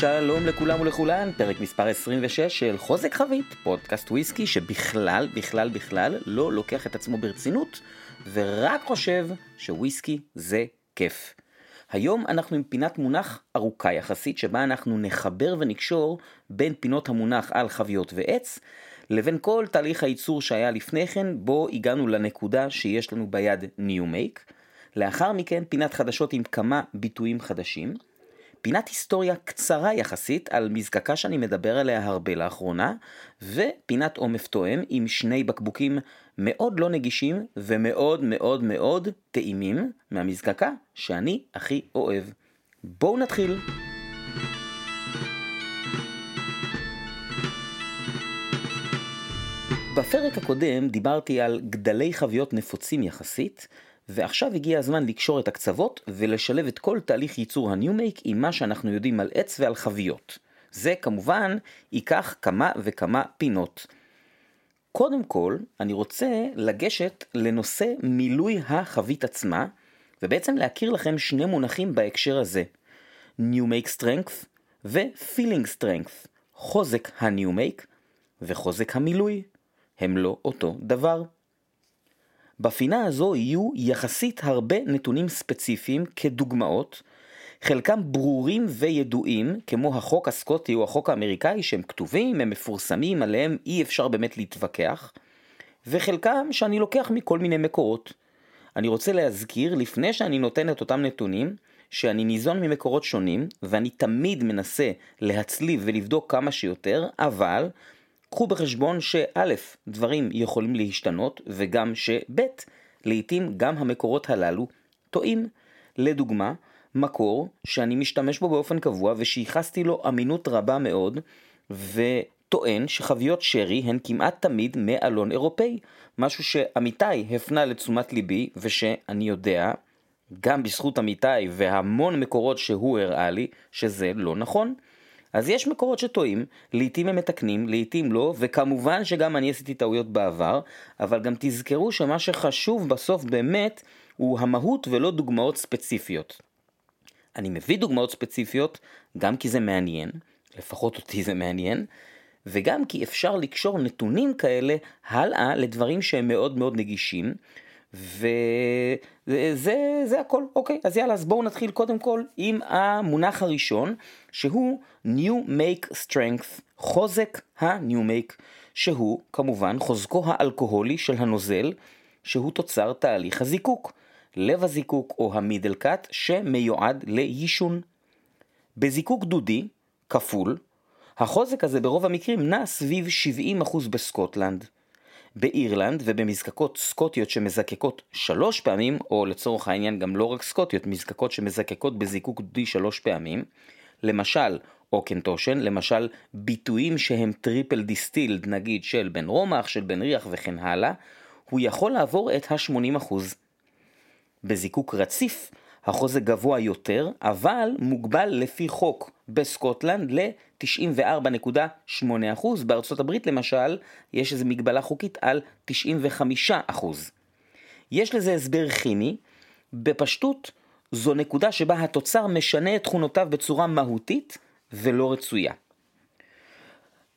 שלום לכולם ולכולן, פרק מספר 26 של חוזק חבית, פודקאסט וויסקי שבכלל, בכלל, בכלל לא לוקח את עצמו ברצינות, ורק חושב שוויסקי זה כיף. היום אנחנו עם פינת מונח ארוכה יחסית, שבה אנחנו נחבר ונקשור בין פינות המונח על חביות ועץ, לבין כל תהליך הייצור שהיה לפני כן, בו הגענו לנקודה שיש לנו ביד New Make. לאחר מכן פינת חדשות עם כמה ביטויים חדשים. פינת היסטוריה קצרה יחסית על מזקקה שאני מדבר עליה הרבה לאחרונה, ופינת עומף תואם עם שני בקבוקים מאוד לא נגישים ומאוד מאוד מאוד טעימים מהמזקקה שאני הכי אוהב. בואו נתחיל. בפרק הקודם דיברתי על גדלי חביות נפוצים יחסית, ועכשיו הגיע הזמן לקשור את הקצוות ולשלב את כל תהליך ייצור הניומייק עם מה שאנחנו יודעים על עץ ועל חביות. זה כמובן ייקח כמה וכמה פינות. קודם כל, אני רוצה לגשת לנושא מילוי החבית עצמה, ובעצם להכיר לכם שני מונחים בהקשר הזה. New Make Strength ו-Feeling Strength, חוזק ה-New Make וחוזק המילוי. הם לא אותו דבר. בפינה הזו יהיו יחסית הרבה נתונים ספציפיים כדוגמאות, חלקם ברורים וידועים, כמו החוק הסקוטי או החוק האמריקאי, שהם כתובים, הם מפורסמים, עליהם אי אפשר באמת להתווכח, וחלקם שאני לוקח מכל מיני מקורות. אני רוצה להזכיר, לפני שאני נותן את אותם נתונים, שאני ניזון ממקורות שונים, ואני תמיד מנסה להצליב ולבדוק כמה שיותר, אבל קחו בחשבון שא', דברים יכולים להשתנות, וגם שב', לעתים גם המקורות הללו טועים. לדוגמה, מקור שאני משתמש בו באופן קבוע ושייחסתי לו אמינות רבה מאוד, וטוען שחביות שרי הן כמעט תמיד מאלון אירופאי, משהו שעמיתי הפנה לתשומת ליבי, ושאני יודע, גם בזכות עמיתי והמון מקורות שהוא הראה לי, שזה לא נכון. אז יש מקורות שטועים, לעתים הם מתקנים, לעתים לא, וכמובן שגם אני עשיתי טעויות בעבר, אבל גם תזכרו שמה שחשוב בסוף באמת הוא המהות ולא דוגמאות ספציפיות. אני מביא דוגמאות ספציפיות גם כי זה מעניין, לפחות אותי זה מעניין, וגם כי אפשר לקשור נתונים כאלה הלאה לדברים שהם מאוד מאוד נגישים, וזה זה הכל, אוקיי, אז יאללה, אז בואו נתחיל קודם כל עם המונח הראשון, שהוא New Make Strength, חוזק ה-New Make, שהוא כמובן חוזקו האלכוהולי של הנוזל, שהוא תוצר תהליך הזיקוק, לב הזיקוק או המידל קאט שמיועד ליישון. בזיקוק דודי, כפול, החוזק הזה ברוב המקרים נע סביב 70% בסקוטלנד. באירלנד ובמזקקות סקוטיות שמזקקות שלוש פעמים, או לצורך העניין גם לא רק סקוטיות, מזקקות שמזקקות בזיקוק דודי שלוש פעמים, למשל Auchentoshan, למשל ביטויים שהם triple distilled, נגיד של Benromach, של BenRiach וכן הלאה, הוא יכול לעבור את ה-80%. בזיקוק רציף, החוזק גבוה יותר, אבל מוגבל לפי חוק בסקוטלנד ל-94.8%. בארצות הברית למשל, יש איזו מגבלה חוקית על 95%. יש לזה הסבר כימי, בפשטות זו נקודה שבה התוצר משנה את תכונותיו בצורה מהותית ולא רצויה.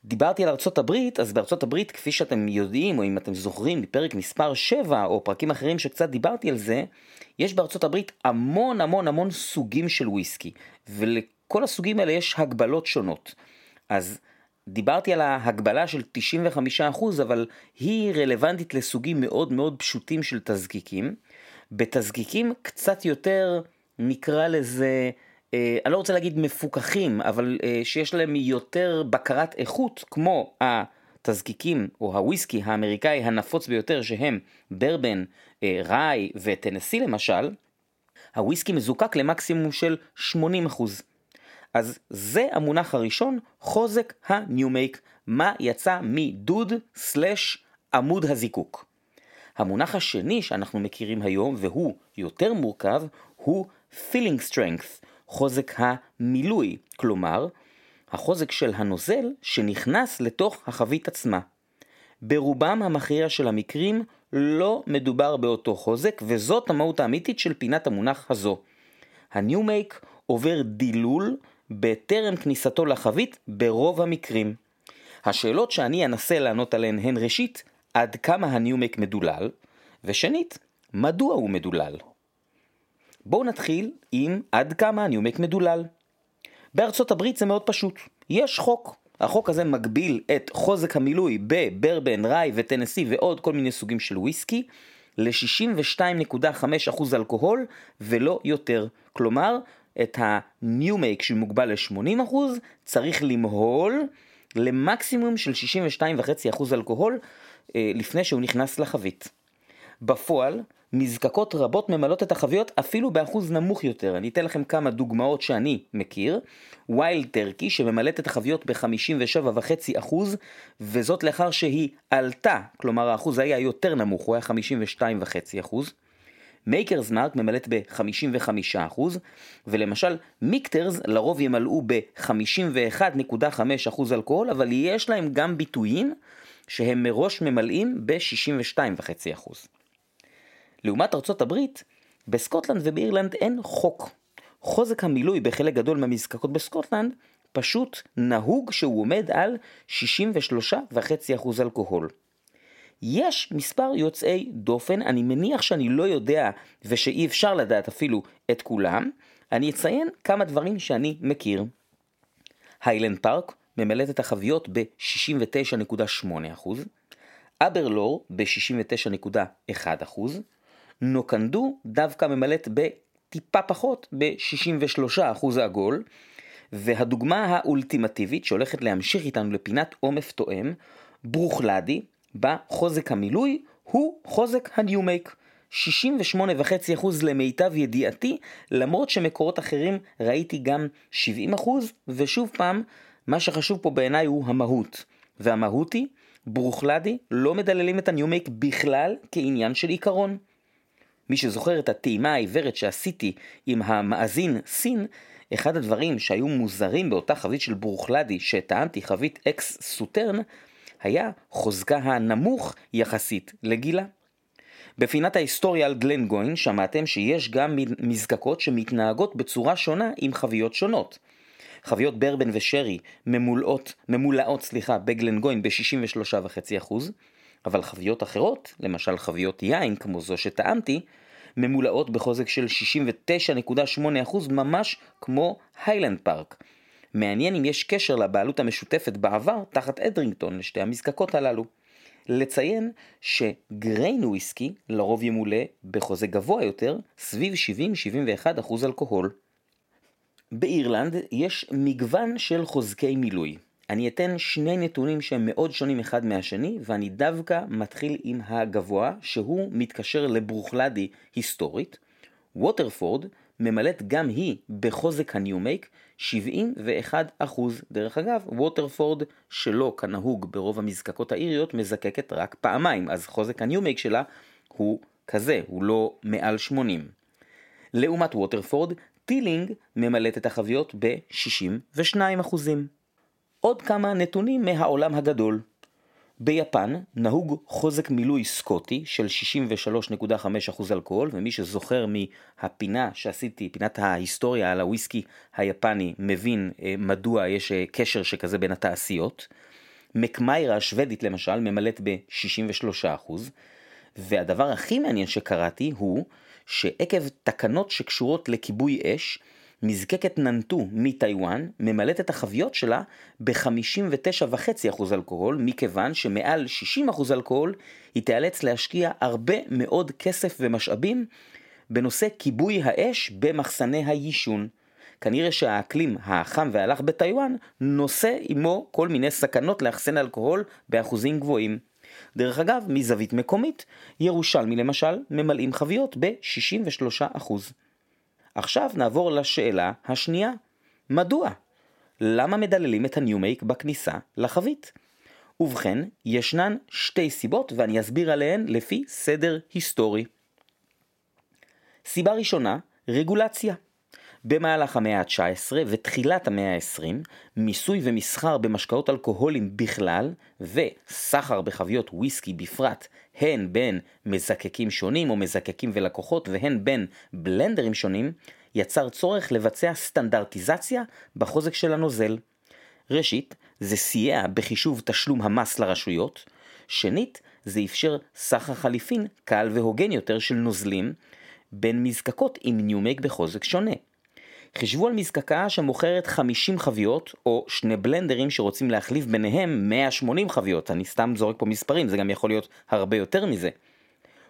דיברתי על ארצות הברית, אז בארצות הברית, כפי שאתם יודעים, או אם אתם זוכרים מפרק מספר 7, או פרקים אחרים שקצת דיברתי על זה, יש בארצות הברית המון המון המון סוגים של וויסקי, ולכל הסוגים האלה יש הגבלות שונות. אז דיברתי על ההגבלה של 95%, אבל היא רלוונטית לסוגים מאוד מאוד פשוטים של תזקיקים. בתזקיקים קצת יותר, נקרא לזה, אה, אני לא רוצה להגיד מפוקחים, אבל אה, שיש להם יותר בקרת איכות, כמו התזקיקים או הוויסקי האמריקאי הנפוץ ביותר שהם ברבן, אה, ראי וטנסי למשל, הוויסקי מזוקק למקסימום של 80%. אז זה המונח הראשון, חוזק Make, מה יצא מדוד סלש עמוד הזיקוק. המונח השני שאנחנו מכירים היום, והוא יותר מורכב, הוא feeling strength, חוזק המילוי, כלומר, החוזק של הנוזל שנכנס לתוך החבית עצמה. ברובם המכריע של המקרים לא מדובר באותו חוזק, וזאת המהות האמיתית של פינת המונח הזו. Make עובר דילול בטרם כניסתו לחבית ברוב המקרים. השאלות שאני אנסה לענות עליהן הן ראשית, עד כמה הניומק מדולל, ושנית, מדוע הוא מדולל. בואו נתחיל עם עד כמה הניומק מדולל. בארצות הברית זה מאוד פשוט, יש חוק. החוק הזה מגביל את חוזק המילוי בברבן, ראי וטנסי ועוד כל מיני סוגים של וויסקי ל-62.5% אלכוהול ולא יותר. כלומר, את make שמוגבל ל-80% צריך למהול למקסימום של 62.5% אלכוהול אה, לפני שהוא נכנס לחבית. בפועל, מזקקות רבות ממלאות את החביות אפילו באחוז נמוך יותר. אני אתן לכם כמה דוגמאות שאני מכיר. ויילד טרקי שממלאת את החביות ב-57.5% וזאת לאחר שהיא עלתה, כלומר האחוז היה יותר נמוך, הוא היה 52.5%. Maker's Mark ממלאת ב-55% ולמשל Michter's לרוב ימלאו ב-51.5% אלכוהול אבל יש להם גם ביטויים שהם מראש ממלאים ב-62.5%. לעומת ארצות הברית, בסקוטלנד ובאירלנד אין חוק. חוזק המילוי בחלק גדול מהמזקקות בסקוטלנד פשוט נהוג שהוא עומד על 63.5% אלכוהול. יש מספר יוצאי דופן, אני מניח שאני לא יודע ושאי אפשר לדעת אפילו את כולם, אני אציין כמה דברים שאני מכיר. היילנד פארק ממלאת את החביות ב-69.8%, אברלור ב-69.1%, נוקנדו דווקא ממלאת בטיפה פחות, ב-63% עגול, והדוגמה האולטימטיבית שהולכת להמשיך איתנו לפינת עומף תואם, ברוכלדי, בחוזק המילוי, הוא חוזק הניומייק. 68.5% למיטב ידיעתי, למרות שמקורות אחרים ראיתי גם 70%, ושוב פעם, מה שחשוב פה בעיניי הוא המהות. והמהות היא, ברוכלדי לא מדללים את הניומייק בכלל כעניין של עיקרון. מי שזוכר את הטעימה העיוורת שעשיתי עם המאזין סין, אחד הדברים שהיו מוזרים באותה חבית של ברוכלדי שטענתי חבית אקס סוטרן, היה חוזקה הנמוך יחסית לגילה. בפינת ההיסטוריה על גלן גוין שמעתם שיש גם מזקקות שמתנהגות בצורה שונה עם חביות שונות. חביות ברבן ושרי ממולאות, ממולאות סליחה, בגלן גוין ב-63.5%, אבל חביות אחרות, למשל חביות יין כמו זו שטעמתי, ממולאות בחוזק של 69.8% ממש כמו היילנד פארק. מעניין אם יש קשר לבעלות המשותפת בעבר תחת אדרינגטון לשתי המזקקות הללו. לציין שגריין וויסקי לרוב ימולא בחוזה גבוה יותר, סביב 70-71% אלכוהול. באירלנד יש מגוון של חוזקי מילוי. אני אתן שני נתונים שהם מאוד שונים אחד מהשני, ואני דווקא מתחיל עם הגבוה, שהוא מתקשר לברוכלדי היסטורית. Waterford ממלאת גם היא בחוזק ה new make 71 דרך אגב, Waterford שלא כנהוג ברוב המזקקות האיריות מזקקת רק פעמיים, אז חוזק ה new make שלה הוא כזה, הוא לא מעל 80. לעומת Waterford, Teeling ממלאת את החביות ב-62 עוד כמה נתונים מהעולם הגדול. ביפן נהוג חוזק מילוי סקוטי של 63.5% אלכוהול, ומי שזוכר מהפינה שעשיתי, פינת ההיסטוריה על הוויסקי היפני, מבין אה, מדוע יש אה, קשר שכזה בין התעשיות. מקמיירה השוודית למשל ממלאת ב-63%, והדבר הכי מעניין שקראתי הוא שעקב תקנות שקשורות לכיבוי אש, מזקקת ננטו מטיוואן ממלאת את החביות שלה ב-59.5% אלכוהול, מכיוון שמעל 60% אלכוהול היא תיאלץ להשקיע הרבה מאוד כסף ומשאבים בנושא כיבוי האש במחסני היישון. כנראה שהאקלים החם והלך בטיוואן נושא עמו כל מיני סכנות לאחסן אלכוהול באחוזים גבוהים. דרך אגב, מזווית מקומית, ירושלמי למשל ממלאים חביות ב-63%. עכשיו נעבור לשאלה השנייה, מדוע? למה מדללים את הניומייק בכניסה לחבית? ובכן, ישנן שתי סיבות ואני אסביר עליהן לפי סדר היסטורי. סיבה ראשונה, רגולציה. במהלך המאה ה-19 ותחילת המאה ה-20, מיסוי ומסחר במשקאות אלכוהולים בכלל, וסחר בחביות וויסקי בפרט, הן בין מזקקים שונים או מזקקים ולקוחות והן בין בלנדרים שונים, יצר צורך לבצע סטנדרטיזציה בחוזק של הנוזל. ראשית, זה סייע בחישוב תשלום המס לרשויות. שנית, זה אפשר סחר חליפין קל והוגן יותר של נוזלים בין מזקקות עם ניומק בחוזק שונה. חישבו על מזקקה שמוכרת 50 חביות, או שני בלנדרים שרוצים להחליף ביניהם 180 חביות, אני סתם זורק פה מספרים, זה גם יכול להיות הרבה יותר מזה.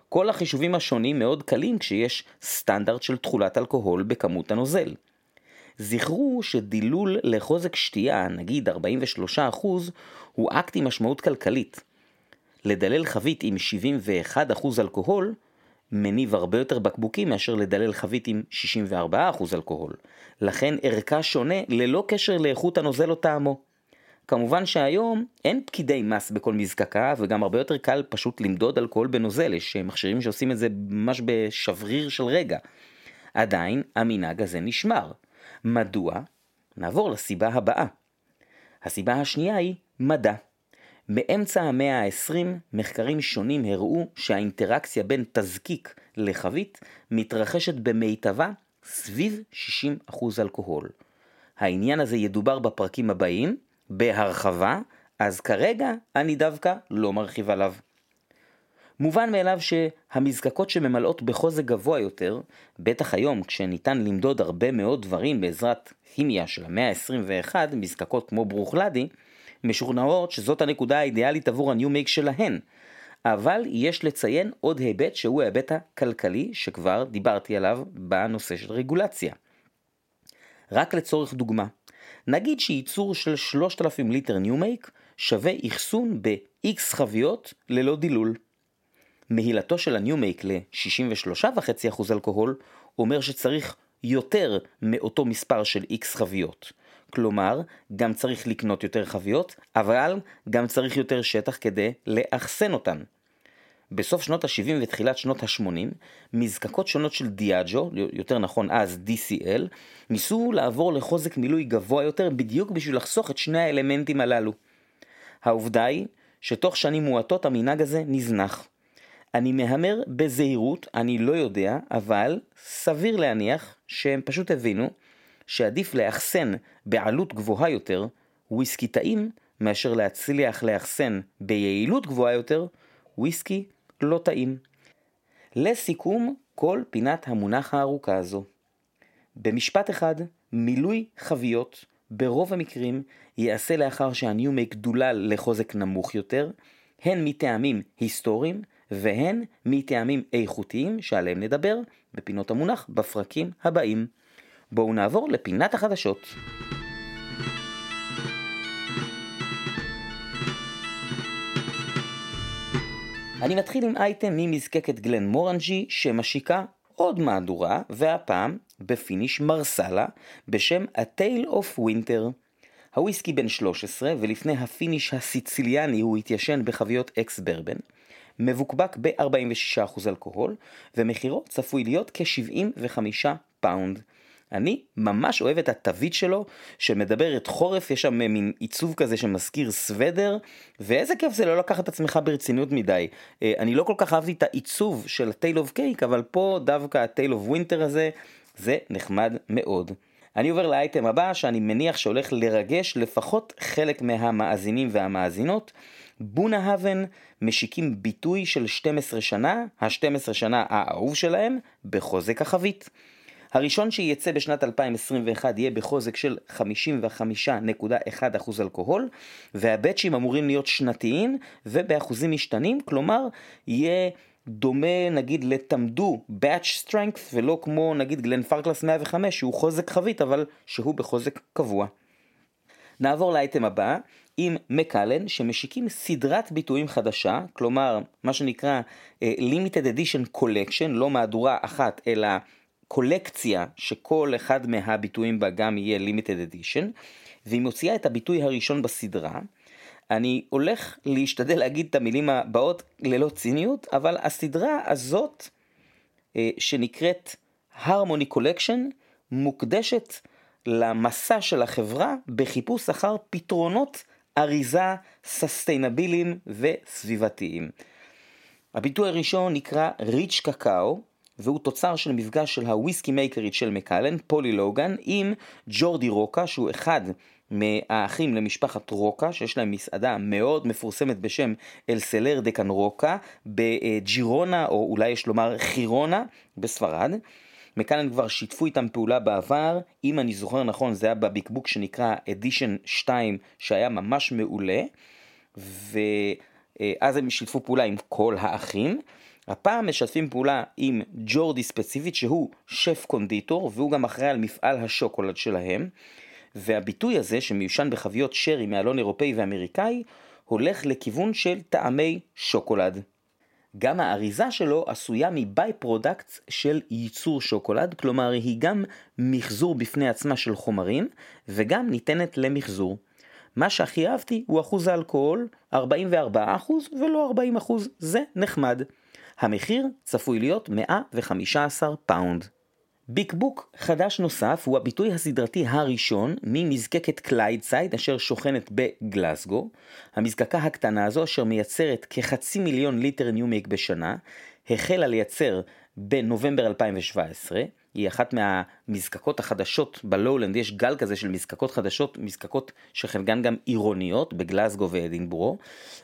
כל החישובים השונים מאוד קלים כשיש סטנדרט של תכולת אלכוהול בכמות הנוזל. זכרו שדילול לחוזק שתייה, נגיד 43%, הוא אקט עם משמעות כלכלית. לדלל חבית עם 71% אלכוהול מניב הרבה יותר בקבוקים מאשר לדלל חבית עם 64% אלכוהול. לכן ערכה שונה ללא קשר לאיכות הנוזל או טעמו. כמובן שהיום אין פקידי מס בכל מזקקה וגם הרבה יותר קל פשוט למדוד אלכוהול בנוזל, יש מכשירים שעושים את זה ממש בשבריר של רגע. עדיין המנהג הזה נשמר. מדוע? נעבור לסיבה הבאה. הסיבה השנייה היא מדע. מאמצע המאה ה-20 מחקרים שונים הראו שהאינטראקציה בין תזקיק לחבית מתרחשת במיטבה סביב 60% אלכוהול. העניין הזה ידובר בפרקים הבאים, בהרחבה, אז כרגע אני דווקא לא מרחיב עליו. מובן מאליו שהמזקקות שממלאות בחוזק גבוה יותר, בטח היום כשניתן למדוד הרבה מאוד דברים בעזרת כימיה של המאה ה-21, מזקקות כמו Bruichladdich, משוכנעות שזאת הנקודה האידיאלית עבור ה new make שלהן. אבל יש לציין עוד היבט שהוא ההיבט הכלכלי שכבר דיברתי עליו בנושא של רגולציה. רק לצורך דוגמה, נגיד שייצור של 3,000 ליטר new make שווה אחסון ב-X חביות ללא דילול. מהילתו של הניו-מייק ל-63.5% אלכוהול אומר שצריך יותר מאותו מספר של X חביות. כלומר, גם צריך לקנות יותר חביות, אבל גם צריך יותר שטח כדי לאחסן אותן. בסוף שנות ה-70 ותחילת שנות ה-80, מזקקות שונות של דיאג'ו, יותר נכון אז DCL, ניסו לעבור לחוזק מילוי גבוה יותר בדיוק בשביל לחסוך את שני האלמנטים הללו. העובדה היא שתוך שנים מועטות המנהג הזה נזנח. אני מהמר בזהירות, אני לא יודע, אבל סביר להניח שהם פשוט הבינו שעדיף לאחסן בעלות גבוהה יותר וויסקי טעים מאשר להצליח לאחסן ביעילות גבוהה יותר וויסקי לא טעים. לסיכום כל פינת המונח הארוכה הזו. במשפט אחד, מילוי חביות ברוב המקרים ייעשה לאחר שהניומייק דולל לחוזק נמוך יותר, הן מטעמים היסטוריים והן מטעמים איכותיים שעליהם נדבר בפינות המונח בפרקים הבאים. בואו נעבור לפינת החדשות. אני מתחיל עם אייטם ממזקקת גלן מורנג'י שמשיקה עוד מהדורה, והפעם ב finish מרסלה בשם A Tale of Winter. הוויסקי בן 13 ולפני ה finish הסיציליאני הוא התיישן בחביות ex bourbon. מבוקבק ב-46% אלכוהול ומחירו צפוי להיות כ-75 פאונד. אני ממש אוהב את התווית שלו, שמדברת חורף, יש שם מין עיצוב כזה שמזכיר סוודר, ואיזה כיף זה לא לקחת את עצמך ברצינות מדי. אה, אני לא כל כך אהבתי את העיצוב של ה-Tale of Cake, אבל פה דווקא ה-Tale of Winter הזה, זה נחמד מאוד. אני עובר לאייטם הבא, שאני מניח שהולך לרגש לפחות חלק מהמאזינים והמאזינות. בונה האבן משיקים ביטוי של 12 שנה, ה-12 שנה האהוב שלהם, בחוזק החבית. הראשון שייצא בשנת 2021 יהיה בחוזק של 55.1% אלכוהול, והבאצ'ים אמורים להיות שנתיים ובאחוזים משתנים, כלומר יהיה דומה נגיד לתמדו Batch Strength ולא כמו נגיד גלן פרקלס 105 שהוא חוזק חבית אבל שהוא בחוזק קבוע. נעבור לאייטם הבא עם מקלן שמשיקים סדרת ביטויים חדשה, כלומר מה שנקרא uh, Limited Edition Collection, לא מהדורה אחת אלא קולקציה שכל אחד מהביטויים בה גם יהיה limited edition, והיא מוציאה את הביטוי הראשון בסדרה. אני הולך להשתדל להגיד את המילים הבאות ללא ציניות, אבל הסדרה הזאת, אה, שנקראת Harmony Collection, מוקדשת למסע של החברה בחיפוש אחר פתרונות אריזה ססטיינביליים וסביבתיים. הביטוי הראשון נקרא ריץ' קקאו, והוא תוצר של מפגש של הוויסקי מייקרית של מקלן, פולי לוגן, עם ג'ורדי רוקה, שהוא אחד מהאחים למשפחת רוקה, שיש להם מסעדה מאוד מפורסמת בשם אל סלר דקן רוקה, בג'ירונה, או אולי יש לומר חירונה, בספרד. מקלן כבר שיתפו איתם פעולה בעבר, אם אני זוכר נכון זה היה בביקבוק שנקרא אדישן 2 שהיה ממש מעולה, ואז הם שיתפו פעולה עם כל האחים. הפעם משתפים פעולה עם ג'ורדי ספציפית שהוא שף קונדיטור והוא גם אחראי על מפעל השוקולד שלהם והביטוי הזה שמיושן בחביות שרי מאלון אירופאי ואמריקאי הולך לכיוון של טעמי שוקולד. גם האריזה שלו עשויה מ by product של ייצור שוקולד, כלומר היא גם מחזור בפני עצמה של חומרים וגם ניתנת למחזור. מה שהכי אהבתי הוא אחוז האלכוהול, 44% ולא 40%, זה נחמד. המחיר צפוי להיות 115 פאונד. ביקבוק חדש נוסף הוא הביטוי הסדרתי הראשון ממזקקת Clydeside אשר שוכנת בגלסגו. המזקקה הקטנה הזו אשר מייצרת כחצי מיליון ליטר new make בשנה, החלה לייצר בנובמבר 2017. היא אחת מהמזקקות החדשות בלואולנד, יש גל כזה של מזקקות חדשות, מזקקות שחלקן גם עירוניות בגלסגו ואדינבורו,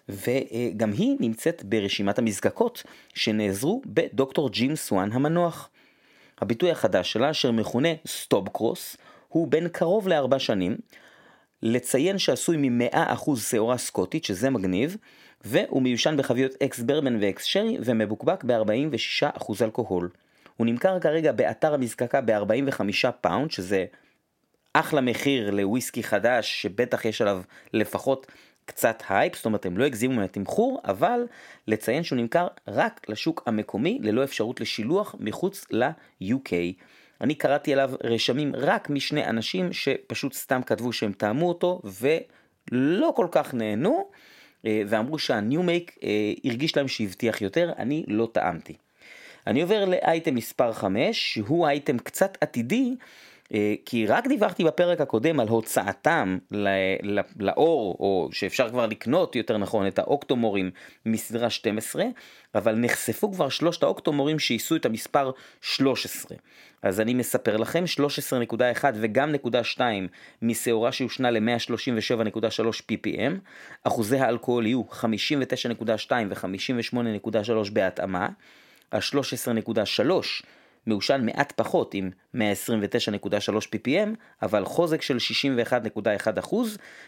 וגם היא נמצאת ברשימת המזקקות שנעזרו בדוקטור ג'ים סואן המנוח. הביטוי החדש שלה, אשר מכונה Stobcross, הוא בן קרוב לארבע שנים, לציין שעשוי מ-100% שעורה סקוטית, שזה מגניב, והוא מיושן בחביות ex bourbon ו ex sherry, ומבוקבק ב-46% אלכוהול. הוא נמכר כרגע באתר המזקקה ב-45 פאונד, שזה אחלה מחיר לוויסקי חדש, שבטח יש עליו לפחות קצת הייפ, זאת אומרת הם לא הגזימו עם התמחור, אבל לציין שהוא נמכר רק לשוק המקומי, ללא אפשרות לשילוח מחוץ ל-UK. אני קראתי עליו רשמים רק משני אנשים שפשוט סתם כתבו שהם טעמו אותו ולא כל כך נהנו, אה, ואמרו שה new make אה, הרגיש להם שהבטיח יותר, אני לא טעמתי. אני עובר לאייטם מספר 5, שהוא אייטם קצת עתידי, אה, כי רק דיווחתי בפרק הקודם על הוצאתם לאור, או שאפשר כבר לקנות יותר נכון את האוקטומורים מסדרה 12, אבל נחשפו כבר שלושת האוקטומורים שיישאו את המספר 13. אז אני מספר לכם 13.1 וגם נקודה 2 משעורה שהושנה ל-137.3 ppm, אחוזי האלכוהול יהיו 59.2 ו-58.3 בהתאמה, ה-13.3 מעושן מעט פחות עם 129.3 ppm, אבל חוזק של 61.1%,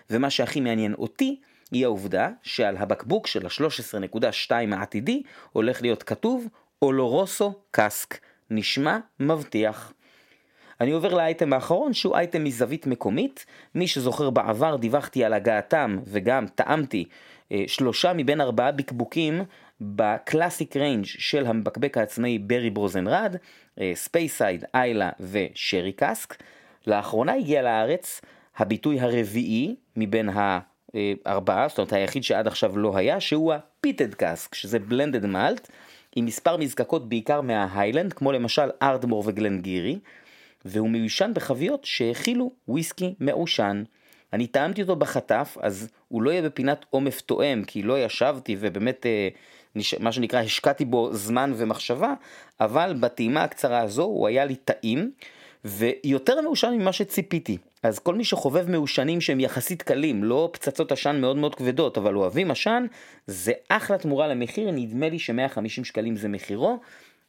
ומה שהכי מעניין אותי היא העובדה שעל הבקבוק של ה-13.2 העתידי הולך להיות כתוב Oloroso cask, נשמע מבטיח. אני עובר לאייטם האחרון שהוא אייטם מזווית מקומית. מי שזוכר בעבר דיווחתי על הגעתם וגם טעמתי אה, שלושה מבין ארבעה בקבוקים ב Classic Range של המבקבק העצמאי Berry Bros & Rudd, Speyside, Islay ו sherry cask. לאחרונה הגיע לארץ הביטוי הרביעי מבין הארבעה, זאת אומרת היחיד שעד עכשיו לא היה, שהוא ה peated cask, שזה blended malt, עם מספר מזקקות בעיקר מההיילנד, כמו למשל Ardmore ו Glen Garioch, והוא מיושן בחביות שהכילו וויסקי מעושן. אני טעמתי אותו בחטף, אז הוא לא יהיה בפינת עומר טועם, כי לא ישבתי ובאמת אה, מה שנקרא השקעתי בו זמן ומחשבה, אבל בטעימה הקצרה הזו הוא היה לי טעים ויותר מעושן ממה שציפיתי. אז כל מי שחובב מעושנים שהם יחסית קלים, לא פצצות עשן מאוד מאוד כבדות, אבל אוהבים עשן, זה אחלה תמורה למחיר, נדמה לי ש-150 שקלים זה מחירו,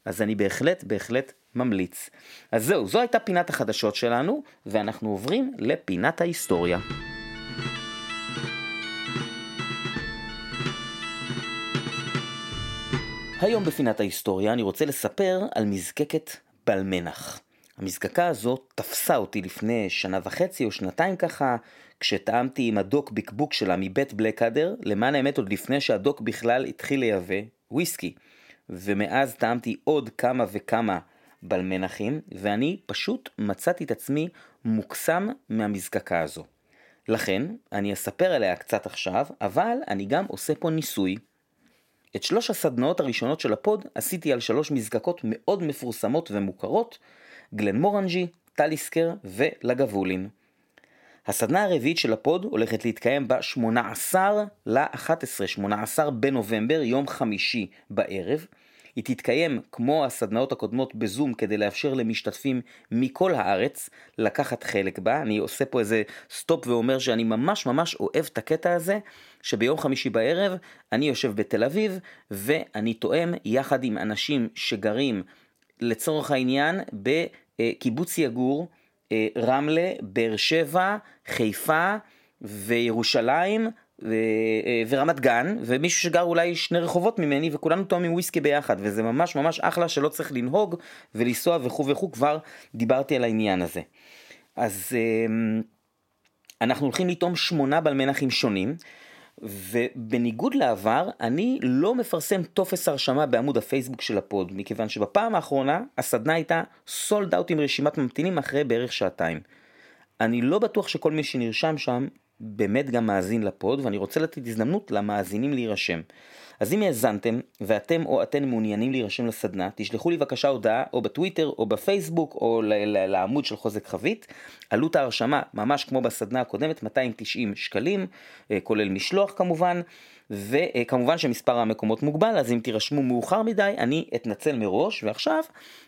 אז אני בהחלט בהחלט ממליץ. אז זהו, זו הייתה פינת החדשות שלנו, ואנחנו עוברים לפינת ההיסטוריה. היום בפינת ההיסטוריה אני רוצה לספר על מזקקת בלמנח. המזקקה הזאת תפסה אותי לפני שנה וחצי או שנתיים ככה, כשטעמתי עם הדוק בקבוק שלה מבית בלקאדר, למען האמת עוד לפני שהדוק בכלל התחיל לייבא וויסקי. ומאז טעמתי עוד כמה וכמה בלמנחים, ואני פשוט מצאתי את עצמי מוקסם מהמזקקה הזו. לכן, אני אספר עליה קצת עכשיו, אבל אני גם עושה פה ניסוי. את שלוש הסדנאות הראשונות של ה pod עשיתי על שלוש מזקקות מאוד מפורסמות ומוכרות, Glenmorangie, Talisker ו Lagavulin. הסדנה הרביעית של ה pod הולכת להתקיים ב-18 ל-11, 18 בנובמבר, יום חמישי בערב. היא תתקיים כמו הסדנאות הקודמות בזום כדי לאפשר למשתתפים מכל הארץ לקחת חלק בה. אני עושה פה איזה stop ואומר שאני ממש ממש אוהב את הקטע הזה, שביום חמישי בערב אני יושב בתל אביב ואני תואם יחד עם אנשים שגרים לצורך העניין בקיבוץ יגור, אה, רמלה, באר שבע, חיפה וירושלים ו- ורמת גן, ומישהו שגר אולי שני רחובות ממני, וכולנו תואמים וויסקי ביחד, וזה ממש ממש אחלה שלא צריך לנהוג ולנסוע וכו' וכו', כבר דיברתי על העניין הזה. אז אמ, אנחנו הולכים לטעום שמונה בלמנחים שונים, ובניגוד לעבר, אני לא מפרסם טופס הרשמה בעמוד הפייסבוק של ה pod, מכיוון שבפעם האחרונה הסדנה הייתה sold out עם רשימת ממתינים אחרי בערך שעתיים. אני לא בטוח שכל מי שנרשם שם באמת גם מאזין ל pod, ואני רוצה לתת הזדמנות למאזינים להירשם. אז אם האזנתם, ואתם או אתן מעוניינים להירשם לסדנה, תשלחו לי בבקשה הודעה או בטוויטר או בפייסבוק או לעמוד של חוזק חבית. עלות ההרשמה, ממש כמו בסדנה הקודמת, 290 שקלים, אה, כולל משלוח כמובן. וכמובן שמספר המקומות מוגבל, אז אם תירשמו מאוחר מדי, אני אתנצל מראש, ועכשיו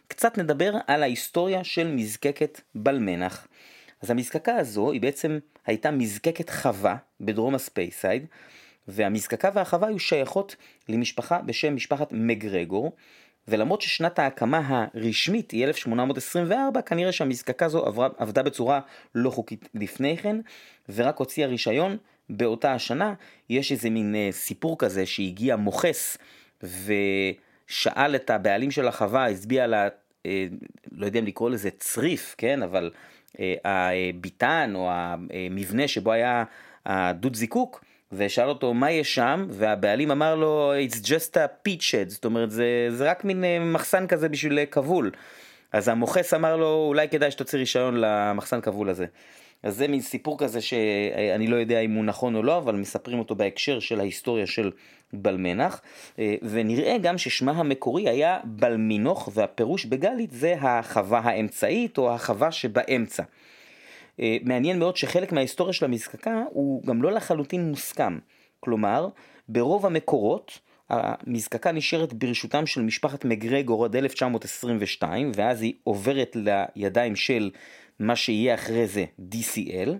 קצת נדבר על ההיסטוריה של מזקקת בלמנח. אז המזקקה הזו היא בעצם הייתה מזקקת חווה בדרום הספייסייד, והמזקקה והחווה היו שייכות למשפחה בשם משפחת מגרגור, ולמרות ששנת ההקמה הרשמית היא 1824, כנראה שהמזקקה הזו עברה, עבדה בצורה לא חוקית לפני כן, ורק הוציאה רישיון באותה השנה. יש איזה מין אה, סיפור כזה שהגיע מוכס ושאל את הבעלים של החווה, הצביע לה, אה, לא יודע אם לקרוא לזה צריף, כן, אבל אה, הביטן או המבנה שבו היה הדוד זיקוק, ושאל אותו מה יש שם, והבעלים אמר לו it's just a pitch head, זאת אומרת זה, זה רק מין אה, מחסן כזה בשביל כבול. אז המוכס אמר לו אולי כדאי שתוציא רישיון למחסן כבול הזה. אז זה מין סיפור כזה שאני לא יודע אם הוא נכון או לא, אבל מספרים אותו בהקשר של ההיסטוריה של בלמנח, אה, ונראה גם ששמה המקורי היה בלמינוך, והפירוש בגלית זה החווה האמצעית או החווה שבאמצע. אה, מעניין מאוד שחלק מההיסטוריה של המזקקה הוא גם לא לחלוטין מוסכם. כלומר, ברוב המקורות, המזקקה נשארת ברשותם של משפחת מגרגור עד 1922, ואז היא עוברת לידיים של מה שיהיה אחרי זה DCL,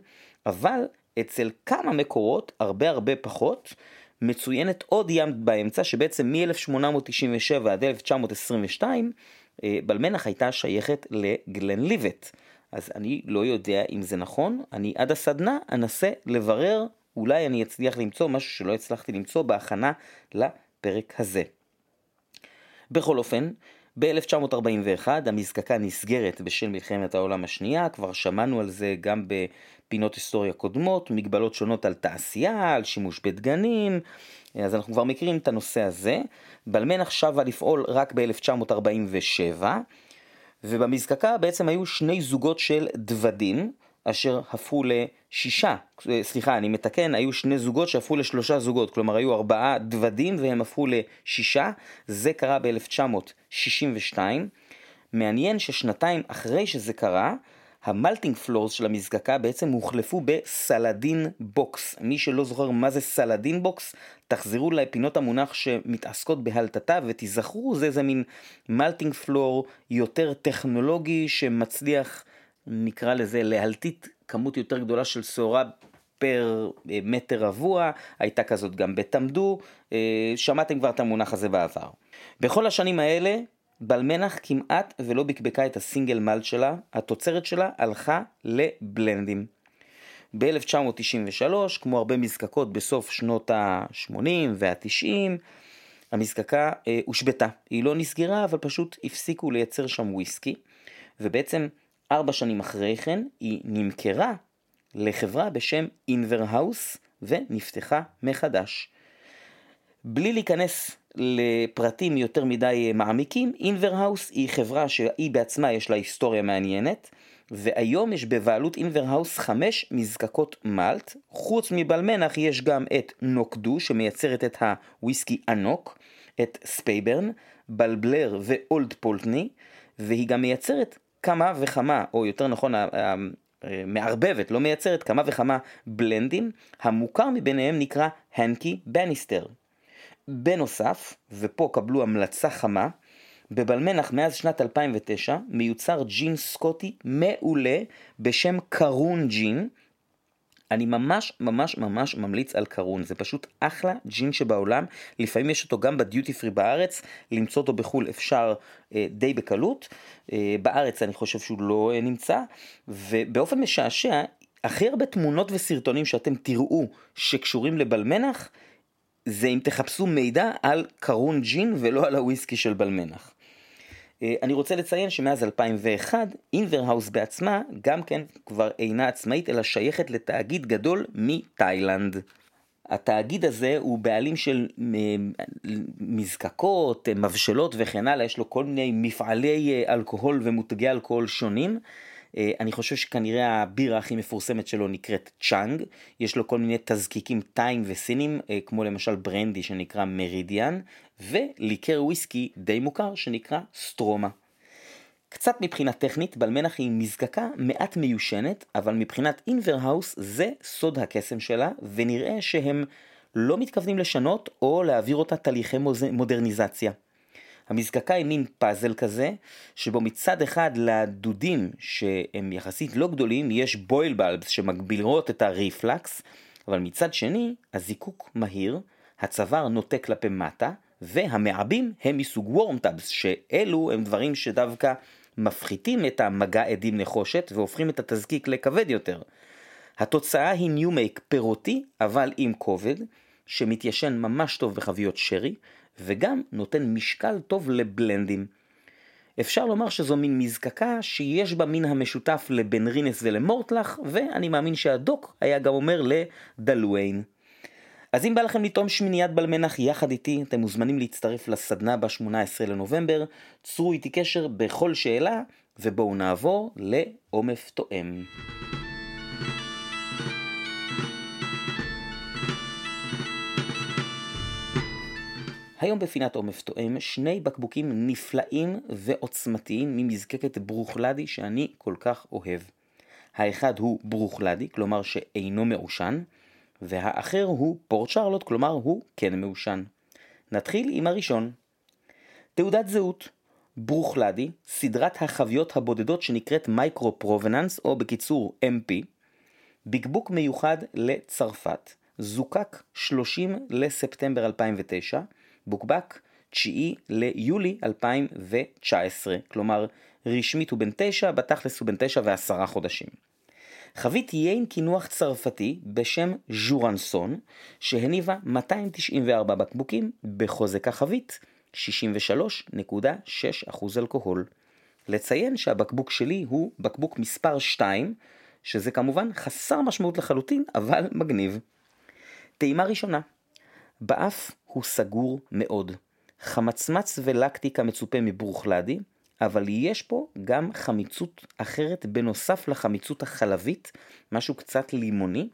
אבל אצל כמה מקורות, הרבה הרבה פחות, מצוינת עוד ים באמצע, שבעצם מ-1897 עד 1922, אה, בלמנח הייתה שייכת לגלן ליבט. אז אני לא יודע אם זה נכון, אני עד הסדנה אנסה לברר, אולי אני אצליח למצוא משהו שלא הצלחתי למצוא בהכנה לפרק הזה. בכל אופן, ב-1941 המזקקה נסגרת בשל מלחמת העולם השנייה, כבר שמענו על זה גם בפינות היסטוריה קודמות, מגבלות שונות על תעשייה, על שימוש בדגנים, אז אנחנו כבר מכירים את הנושא הזה. בלמנח שבה לפעול רק ב-1947, ובמזקקה בעצם היו שני זוגות של דוודים, אשר הפכו לשישה, סליחה, אני מתקן, היו שני זוגות שהפכו לשלושה זוגות, כלומר היו ארבעה דוודים והם הפכו לשישה, זה קרה ב-1962. מעניין ששנתיים אחרי שזה קרה, ה malting floors של המזקקה בעצם הוחלפו ב Saladin box. מי שלא זוכר מה זה Saladin box, תחזרו לפינות המונח שמתעסקות בהלטתה ותיזכרו, זה איזה מין malting floor יותר טכנולוגי שמצליח, נקרא לזה, להלטית כמות יותר גדולה של שעורה פר אה, מטר רבוע, הייתה כזאת גם בתמדו, אה, שמעתם כבר את המונח הזה בעבר. בכל השנים האלה בלמנח כמעט ולא בקבקה את הסינגל מלט שלה, התוצרת שלה הלכה לבלנדים. ב-1993, כמו הרבה מזקקות בסוף שנות ה-80 וה-90, המזקקה אה, הושבתה. היא לא נסגרה, אבל פשוט הפסיקו לייצר שם וויסקי, ובעצם ארבע שנים אחרי כן היא נמכרה לחברה בשם Inver House ונפתחה מחדש. בלי להיכנס לפרטים יותר מדי אה, מעמיקים, Inver House היא חברה שהיא בעצמה יש לה היסטוריה מעניינת, והיום יש בבעלות Inver House חמש מזקקות מלט, חוץ מ Balmenach יש גם את Knockdhu שמייצרת את הוויסקי anCnoc, את Speyburn, Balblair ו Old Pulteney, והיא גם מייצרת כמה וכמה, או יותר נכון, מערבבת, לא מייצרת כמה וכמה בלנדים, המוכר מביניהם נקרא Hankey Bannister. בנוסף, ופה קבלו המלצה חמה, ב Balmenach מאז שנת 2009 מיוצר ג'ין סקוטי מעולה בשם Caorunn Gin. אני ממש ממש ממש ממליץ על קרון, זה פשוט אחלה ג'ין שבעולם, לפעמים יש אותו גם בדיוטי פרי בארץ, למצוא אותו בחו"ל אפשר אה, די בקלות, אה, בארץ אני חושב שהוא לא אה, נמצא, ובאופן משעשע, הכי הרבה תמונות וסרטונים שאתם תראו שקשורים לבלמנח, זה אם תחפשו מידע על קרון ג'ין ולא על הוויסקי של בלמנח. אה, אני רוצה לציין שמאז 2001 אינברהאוס בעצמה גם כן כבר אינה עצמאית אלא שייכת לתאגיד גדול מתאילנד. התאגיד הזה הוא בעלים של אה, מזקקות, אה, מבשלות וכן הלאה, יש לו כל מיני מפעלי אלכוהול ומותגי אלכוהול שונים. אני חושב שכנראה הבירה הכי מפורסמת שלו נקראת Chang, יש לו כל מיני תזקיקים תאיים וסינים, כמו למשל ברנדי שנקרא Meridian, וליקר וויסקי די מוכר שנקרא Stroma. קצת מבחינה טכנית, Balmenach היא מזקקה מעט מיושנת, אבל מבחינת Inver House זה סוד הקסם שלה, ונראה שהם לא מתכוונים לשנות או להעביר אותה תהליכי מודרניזציה. המזקקה היא מין פאזל כזה, שבו מצד אחד לדודים שהם יחסית לא גדולים, יש בויל בלבס שמגבירות את הריפלקס, אבל מצד שני, הזיקוק מהיר, הצוואר נוטה כלפי מטה, והמעבים הם מסוג וורמטאבס, שאלו הם דברים שדווקא מפחיתים את המגע עדים נחושת והופכים את התזקיק לכבד יותר. התוצאה היא new make פירותי, אבל עם כובד, שמתיישן ממש טוב בחביות שרי, וגם נותן משקל טוב לבלנדים. אפשר לומר שזו מין מזקקה שיש בה מין המשותף ל Benrinnes ול Mortlach, ואני מאמין שהדוק היה גם אומר ל Dailuaine. אז אם בא לכם לטעום שמיניית Balmenach יחד איתי, אתם מוזמנים להצטרף לסדנה ב-18 לנובמבר, צרו איתי קשר בכל שאלה, ובואו נעבור לעומף תואם. היום בפינת עומף תואם שני בקבוקים נפלאים ועוצמתיים ממזקקת ברוכלדי שאני כל כך אוהב. האחד הוא ברוכלדי, כלומר שאינו מעושן, והאחר הוא פורט שרלוט, כלומר הוא כן מעושן. נתחיל עם הראשון. תעודת זהות ברוכלדי, סדרת החביות הבודדות שנקראת Micro Provenance, או בקיצור MP, בקבוק מיוחד לצרפת, זוקק 30 לספטמבר 2009, בוקבק 9 ליולי 2019, כלומר רשמית הוא בן 9, בתכלס הוא בן 9 ועשרה חודשים. חבית יין קינוח צרפתי בשם ז'ורנסון, שהניבה 294 בקבוקים בחוזק החבית, 63.6% אלכוהול. לציין שהבקבוק שלי הוא בקבוק מספר 2, שזה כמובן חסר משמעות לחלוטין, אבל מגניב. טעימה ראשונה, באף הוא סגור מאוד. חמצמץ ולקטיקה מצופה מברוכלדי, אבל יש פה גם חמיצות אחרת בנוסף לחמיצות החלבית, משהו קצת לימוני,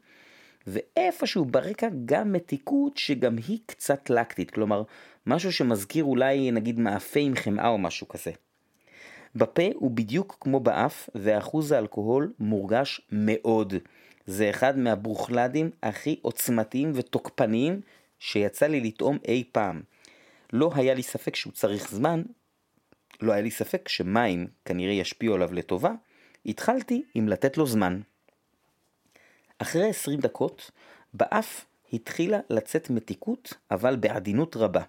ואיפשהו ברקע גם מתיקות שגם היא קצת לקטית, כלומר משהו שמזכיר אולי נגיד מאפה עם חמאה או משהו כזה. בפה הוא בדיוק כמו באף ואחוז האלכוהול מורגש מאוד. זה אחד מהברוכלדים הכי עוצמתיים ותוקפניים שיצא לי לטעום אי פעם. לא היה לי ספק שהוא צריך זמן, לא היה לי ספק שמים כנראה ישפיעו עליו לטובה, התחלתי עם לתת לו זמן. אחרי 20 דקות, באף התחילה לצאת מתיקות, אבל בעדינות רבה.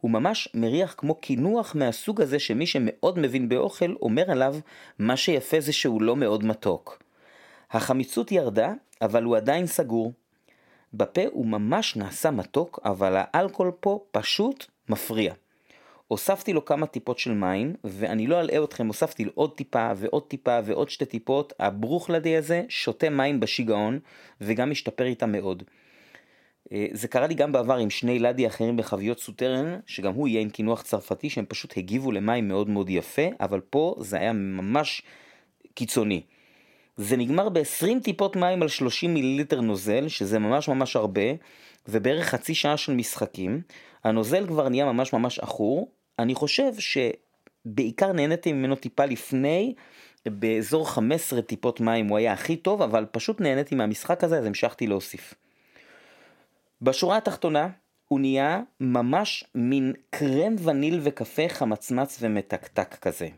הוא ממש מריח כמו קינוח מהסוג הזה שמי שמאוד מבין באוכל אומר עליו, מה שיפה זה שהוא לא מאוד מתוק. החמיצות ירדה, אבל הוא עדיין סגור. בפה הוא ממש נעשה מתוק, אבל האלכוהול פה פשוט מפריע. הוספתי לו כמה טיפות של מים, ואני לא אלאה אתכם, הוספתי לו עוד טיפה ועוד טיפה ועוד שתי טיפות, הברוכלדי הזה שותה מים בשיגעון, וגם משתפר איתה מאוד. אה, זה קרה לי גם בעבר עם שני לדי אחרים בחביות סוטרן, שגם הוא יהיה עם קינוח צרפתי, שהם פשוט הגיבו למים מאוד מאוד יפה, אבל פה זה היה ממש קיצוני. זה נגמר ב-20 טיפות מים על 30 מיליליטר נוזל, שזה ממש ממש הרבה, ובערך חצי שעה של משחקים. הנוזל כבר נהיה ממש ממש עכור, אני חושב שבעיקר נהניתי ממנו טיפה לפני, באזור 15 טיפות מים הוא היה הכי טוב, אבל פשוט נהניתי מהמשחק הזה, אז המשכתי להוסיף. בשורה התחתונה, הוא נהיה ממש מין קרם וניל וקפה חמצמץ ומתקתק כזה.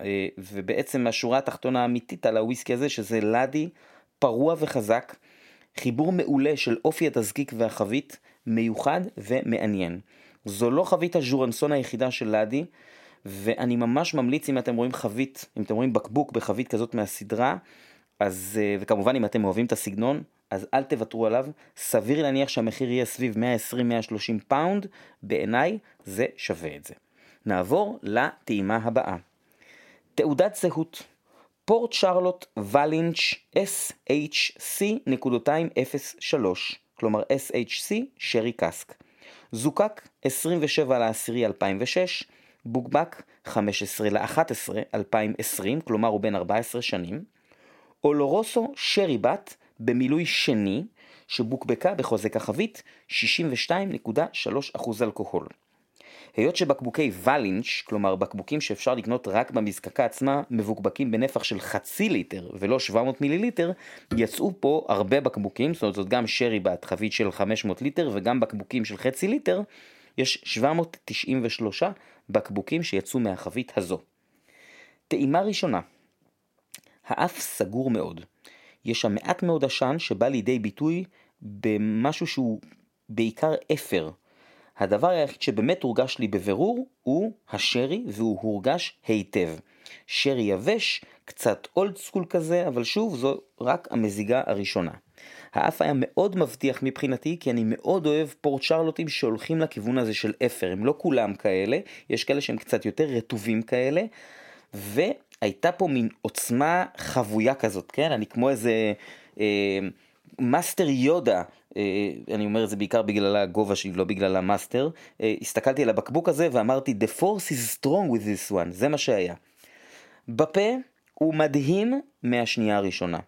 אה, ובעצם השורה התחתונה האמיתית על הוויסקי הזה, שזה לאדי פרוע וחזק, חיבור מעולה של אופי התזקיק והחבית, מיוחד ומעניין. זו לא חבית הז'ורנסון היחידה של לאדי, ואני ממש ממליץ אם אתם רואים חבית, אם אתם רואים בקבוק בחבית כזאת מהסדרה, אז, אה, וכמובן אם אתם אוהבים את הסגנון, אז אל תוותרו עליו, סביר להניח שהמחיר יהיה סביב 120-130 פאונד, בעיניי זה שווה את זה. נעבור לטעימה הבאה. תעודת זהות פורט שרלוט ולינץ' SHC.03, כלומר SHC שרי קאסק. זוקק 27 לאסירי 2006, בוקבק 15 ל-11 2020, כלומר הוא בן 14 שנים. אולורוסו שרי בת במילוי שני, שבוקבקה בחוזק החבית 62.3% אלכוהול. היות שבקבוקי ולינץ', כלומר בקבוקים שאפשר לקנות רק במזקקה עצמה, מבוקבקים בנפח של חצי ליטר ולא 700 מיליליטר, יצאו פה הרבה בקבוקים, זאת אומרת זאת גם שרי בת חבית של 500 ליטר וגם בקבוקים של חצי ליטר, יש 793 בקבוקים שיצאו מהחבית הזו. טעימה ראשונה, האף סגור מאוד. יש שם מעט מאוד עשן שבא לידי ביטוי במשהו שהוא בעיקר אפר. הדבר היחיד שבאמת הורגש לי בבירור הוא השרי והוא הורגש היטב. שרי יבש, קצת אולד סקול כזה, אבל שוב זו רק המזיגה הראשונה. האף היה מאוד מבטיח מבחינתי, כי אני מאוד אוהב פורט שרלוטים שהולכים לכיוון הזה של אפר, הם לא כולם כאלה, יש כאלה שהם קצת יותר רטובים כאלה, והייתה פה מין עוצמה חבויה כזאת, כן? אני כמו איזה אה, מאסטר יודה, אה, אני אומר את זה בעיקר בגלל הגובה שלי, לא בגלל המאסטר, אה, הסתכלתי על הבקבוק הזה ואמרתי, The force is strong with this one, זה מה שהיה. בפה הוא מדהים מהשנייה הראשונה.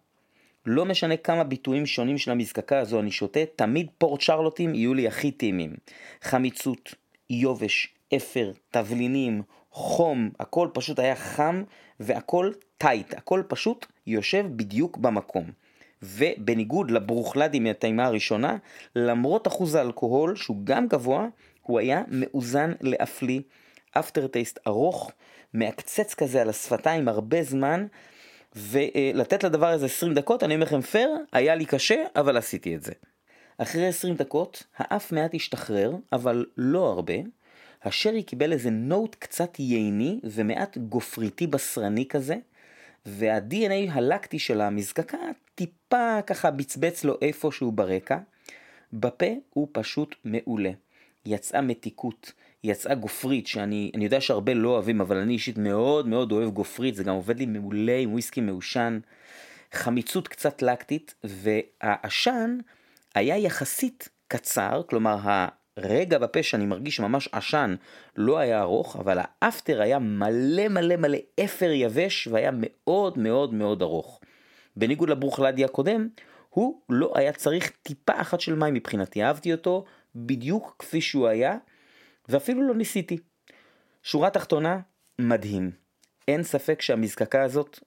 לא משנה כמה ביטויים שונים של המזקקה הזו אני שותה, תמיד פורט שרלוטים יהיו לי הכי טעימים. חמיצות, יובש, אפר, תבלינים, חום, הכל פשוט היה חם והכל טייט, הכל פשוט יושב בדיוק במקום. ובניגוד לברוכלדי מהטעימה הראשונה, למרות אחוז האלכוהול שהוא גם גבוה, הוא היה מאוזן להפליא, אפטר טייסט ארוך, מעקצץ כזה על השפתיים הרבה זמן, ולתת לדבר הזה 20 דקות, אני אומר לכם פייר, היה לי קשה, אבל עשיתי את זה. אחרי 20 דקות, האף מעט השתחרר, אבל לא הרבה. השרי קיבל איזה נוט קצת ייני ומעט גופריתי בשרני כזה, וה-DNA הלקטי של המזקקה טיפה ככה בצבץ לו איפשהו ברקע. בפה הוא פשוט מעולה. יצאה מתיקות, יצאה גופרית, שאני יודע שהרבה לא אוהבים, אבל אני אישית מאוד מאוד אוהב גופרית, זה גם עובד לי מעולה עם וויסקי מעושן. חמיצות קצת לקטית, והעשן היה יחסית קצר, כלומר הרגע בפה שאני מרגיש ממש עשן לא היה ארוך, אבל האפטר היה מלא מלא מלא אפר יבש והיה מאוד מאוד מאוד ארוך. בניגוד לברוכלדי הקודם, הוא לא היה צריך טיפה אחת של מים מבחינתי, אהבתי אותו בדיוק כפי שהוא היה, ואפילו לא ניסיתי. שורה תחתונה, מדהים. אין ספק שהמזקקה הזאת,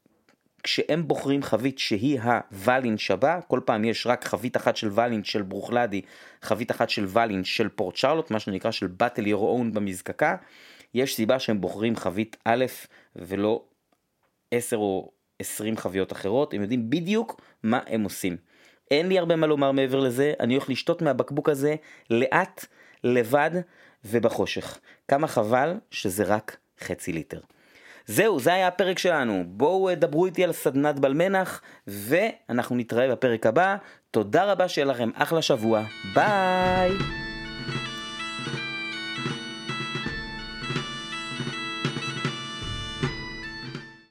כשהם בוחרים חבית שהיא הוואלין שבה, כל פעם יש רק חבית אחת של וואלין של ברוכלדי, חבית אחת של וואלין של פורט שרלוט, מה שנקרא של באטל יור און במזקקה, יש סיבה שהם בוחרים חבית א' ולא 10 או 20 חביות אחרות, הם יודעים בדיוק מה הם עושים. אין לי הרבה מה לומר מעבר לזה, אני הולך לשתות מהבקבוק הזה לאט, לבד ובחושך. כמה חבל שזה רק חצי ליטר. זהו, זה היה הפרק שלנו. בואו אה, דברו איתי על סדנת בלמנח, ואנחנו נתראה בפרק הבא. תודה רבה שיהיה לכם אחלה שבוע. ביי!